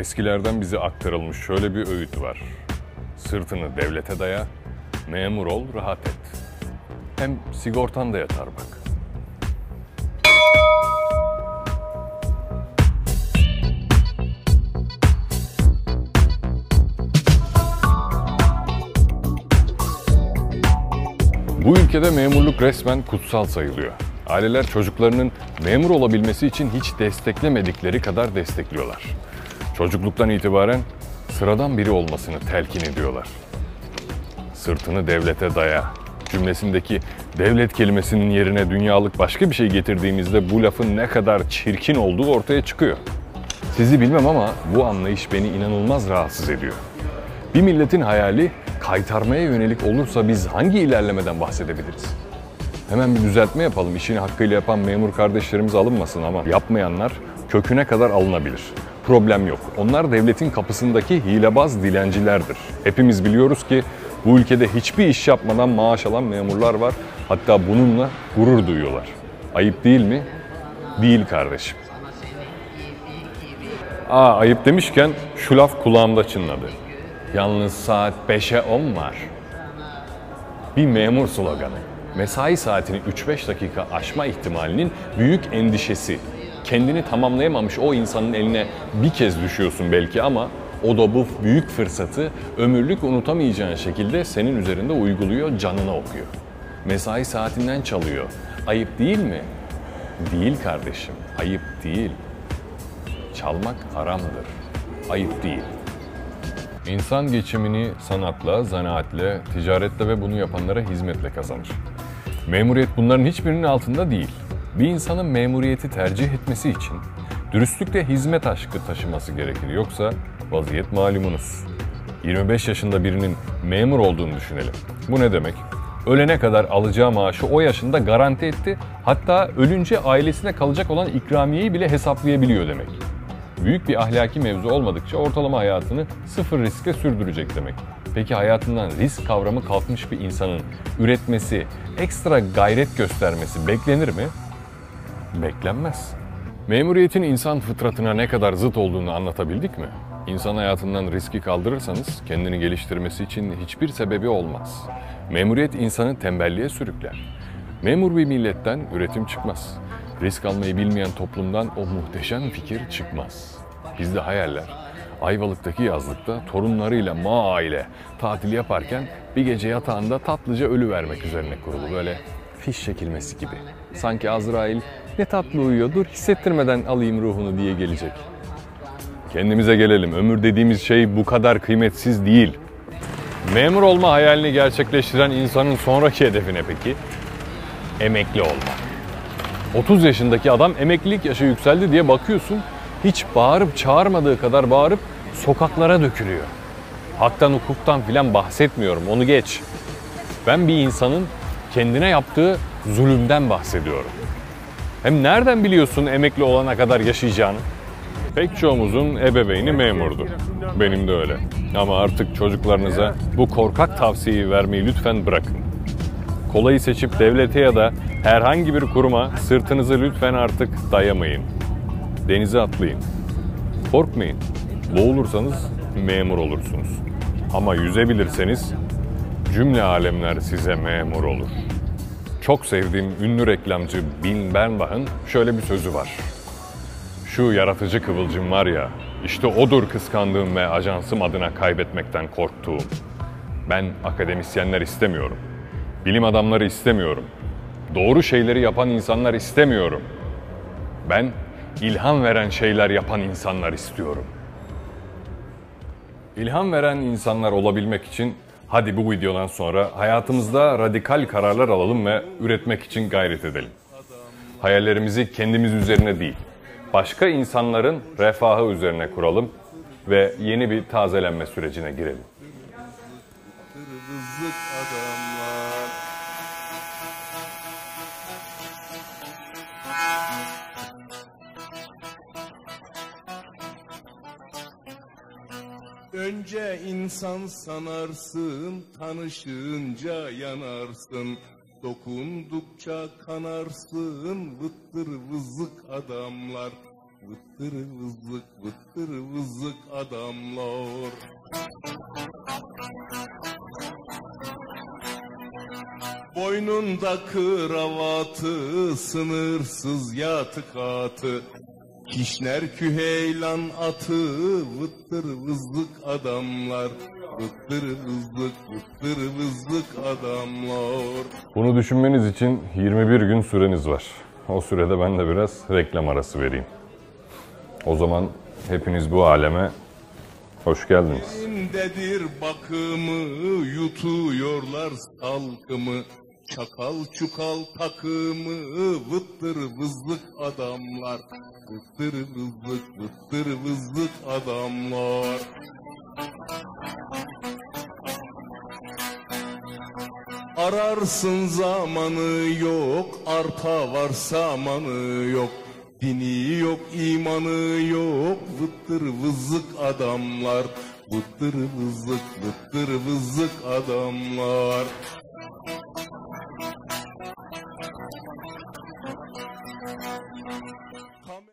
Eskilerden bize aktarılmış şöyle bir öğüt var. Sırtını devlete daya, memur ol, rahat et. Hem sigortan da yatar bak. Bu ülkede memurluk resmen kutsal sayılıyor. Aileler çocuklarının memur olabilmesi için hiç desteklemedikleri kadar destekliyorlar. Çocukluktan itibaren sıradan biri olmasını telkin ediyorlar. Sırtını devlete daya cümlesindeki devlet kelimesinin yerine dünyalık başka bir şey getirdiğimizde bu lafın ne kadar çirkin olduğu ortaya çıkıyor. Sizi bilmem ama bu anlayış beni inanılmaz rahatsız ediyor. Bir milletin hayali kaytarmaya yönelik olursa biz hangi ilerlemeden bahsedebiliriz? Hemen bir düzeltme yapalım. İşini hakkıyla yapan memur kardeşlerimiz alınmasın ama yapmayanlar köküne kadar alınabilir. Problem yok. Onlar devletin kapısındaki hilebaz dilencilerdir. Hepimiz biliyoruz ki bu ülkede hiçbir iş yapmadan maaş alan memurlar var. Hatta bununla gurur duyuyorlar. Ayıp değil mi? Değil kardeşim. Aa ayıp demişken şu laf kulağımda çınladı. Yalnız saat 5'e 10 var. Bir memur sloganı. Mesai saatini 3-5 dakika aşma ihtimalinin büyük endişesi. Kendini tamamlayamamış o insanın eline bir kez düşüyorsun belki ama o da bu büyük fırsatı ömürlük unutamayacağın şekilde senin üzerinde uyguluyor, canına okuyor. Mesai saatinden çalıyor. Ayıp değil mi? Değil kardeşim, ayıp değil. Çalmak haramdır. Ayıp değil. İnsan geçimini sanatla, zanaatle, ticaretle ve bunu yapanlara hizmetle kazanır. Memuriyet bunların hiçbirinin altında değil. Bir insanın memuriyeti tercih etmesi için dürüstlükle hizmet aşkı taşıması gerekir. Yoksa vaziyet malumunuz. 25 yaşında birinin memur olduğunu düşünelim. Bu ne demek? Ölene kadar alacağı maaşı o yaşında garanti etti. Hatta ölünce ailesine kalacak olan ikramiyeyi bile hesaplayabiliyor demek büyük bir ahlaki mevzu olmadıkça ortalama hayatını sıfır riskle sürdürecek demek. Peki hayatından risk kavramı kalkmış bir insanın üretmesi, ekstra gayret göstermesi beklenir mi? Beklenmez. Memuriyetin insan fıtratına ne kadar zıt olduğunu anlatabildik mi? İnsan hayatından riski kaldırırsanız kendini geliştirmesi için hiçbir sebebi olmaz. Memuriyet insanı tembelliğe sürükler. Memur bir milletten üretim çıkmaz. Risk almayı bilmeyen toplumdan o muhteşem fikir çıkmaz. Bizde hayaller Ayvalık'taki yazlıkta torunlarıyla ma aile tatil yaparken bir gece yatağında tatlıca ölü vermek üzerine kurulu. Böyle fiş çekilmesi gibi. Sanki Azrail ne tatlı uyuyor dur hissettirmeden alayım ruhunu diye gelecek. Kendimize gelelim. Ömür dediğimiz şey bu kadar kıymetsiz değil. Memur olma hayalini gerçekleştiren insanın sonraki hedefi ne peki? Emekli olmak. 30 yaşındaki adam emeklilik yaşı yükseldi diye bakıyorsun hiç bağırıp çağırmadığı kadar bağırıp sokaklara dökülüyor. Haktan hukuktan filan bahsetmiyorum onu geç. Ben bir insanın kendine yaptığı zulümden bahsediyorum. Hem nereden biliyorsun emekli olana kadar yaşayacağını? Pek çoğumuzun ebeveyni memurdu. Benim de öyle. Ama artık çocuklarınıza bu korkak tavsiyeyi vermeyi lütfen bırakın. Kolayı seçip devlete ya da herhangi bir kuruma sırtınızı lütfen artık dayamayın. Denize atlayın. Korkmayın. Boğulursanız memur olursunuz. Ama yüzebilirseniz cümle alemler size memur olur. Çok sevdiğim ünlü reklamcı Bin Bernbach'ın şöyle bir sözü var. Şu yaratıcı kıvılcım var ya, işte odur kıskandığım ve ajansım adına kaybetmekten korktuğum. Ben akademisyenler istemiyorum. Bilim adamları istemiyorum. Doğru şeyleri yapan insanlar istemiyorum. Ben ilham veren şeyler yapan insanlar istiyorum. İlham veren insanlar olabilmek için hadi bu videodan sonra hayatımızda radikal kararlar alalım ve üretmek için gayret edelim. Hayallerimizi kendimiz üzerine değil, başka insanların refahı üzerine kuralım ve yeni bir tazelenme sürecine girelim. Önce insan sanarsın, tanışınca yanarsın. Dokundukça kanarsın, vıttır vızık adamlar. vıttır vızlık vıttır vızlık adamlar. Boynunda kravatı, sınırsız yatık atı. Kişner küheylan atı, vıttır vızlık adamlar. Vıttır vızlık, vıttır vızlık adamlar. Bunu düşünmeniz için 21 gün süreniz var. O sürede ben de biraz reklam arası vereyim. O zaman hepiniz bu aleme hoş geldiniz. Dedir bakımı, yutuyorlar salkımı. Çakal çukal takımı, vıttır vızlık adamlar. Vıttır vızlık, vıttır vızlık adamlar. Ararsın zamanı yok, arpa var samanı yok. Dini yok, imanı yok, vıttır vızlık adamlar. Vıttır vızlık, vıttır vızlık adamlar.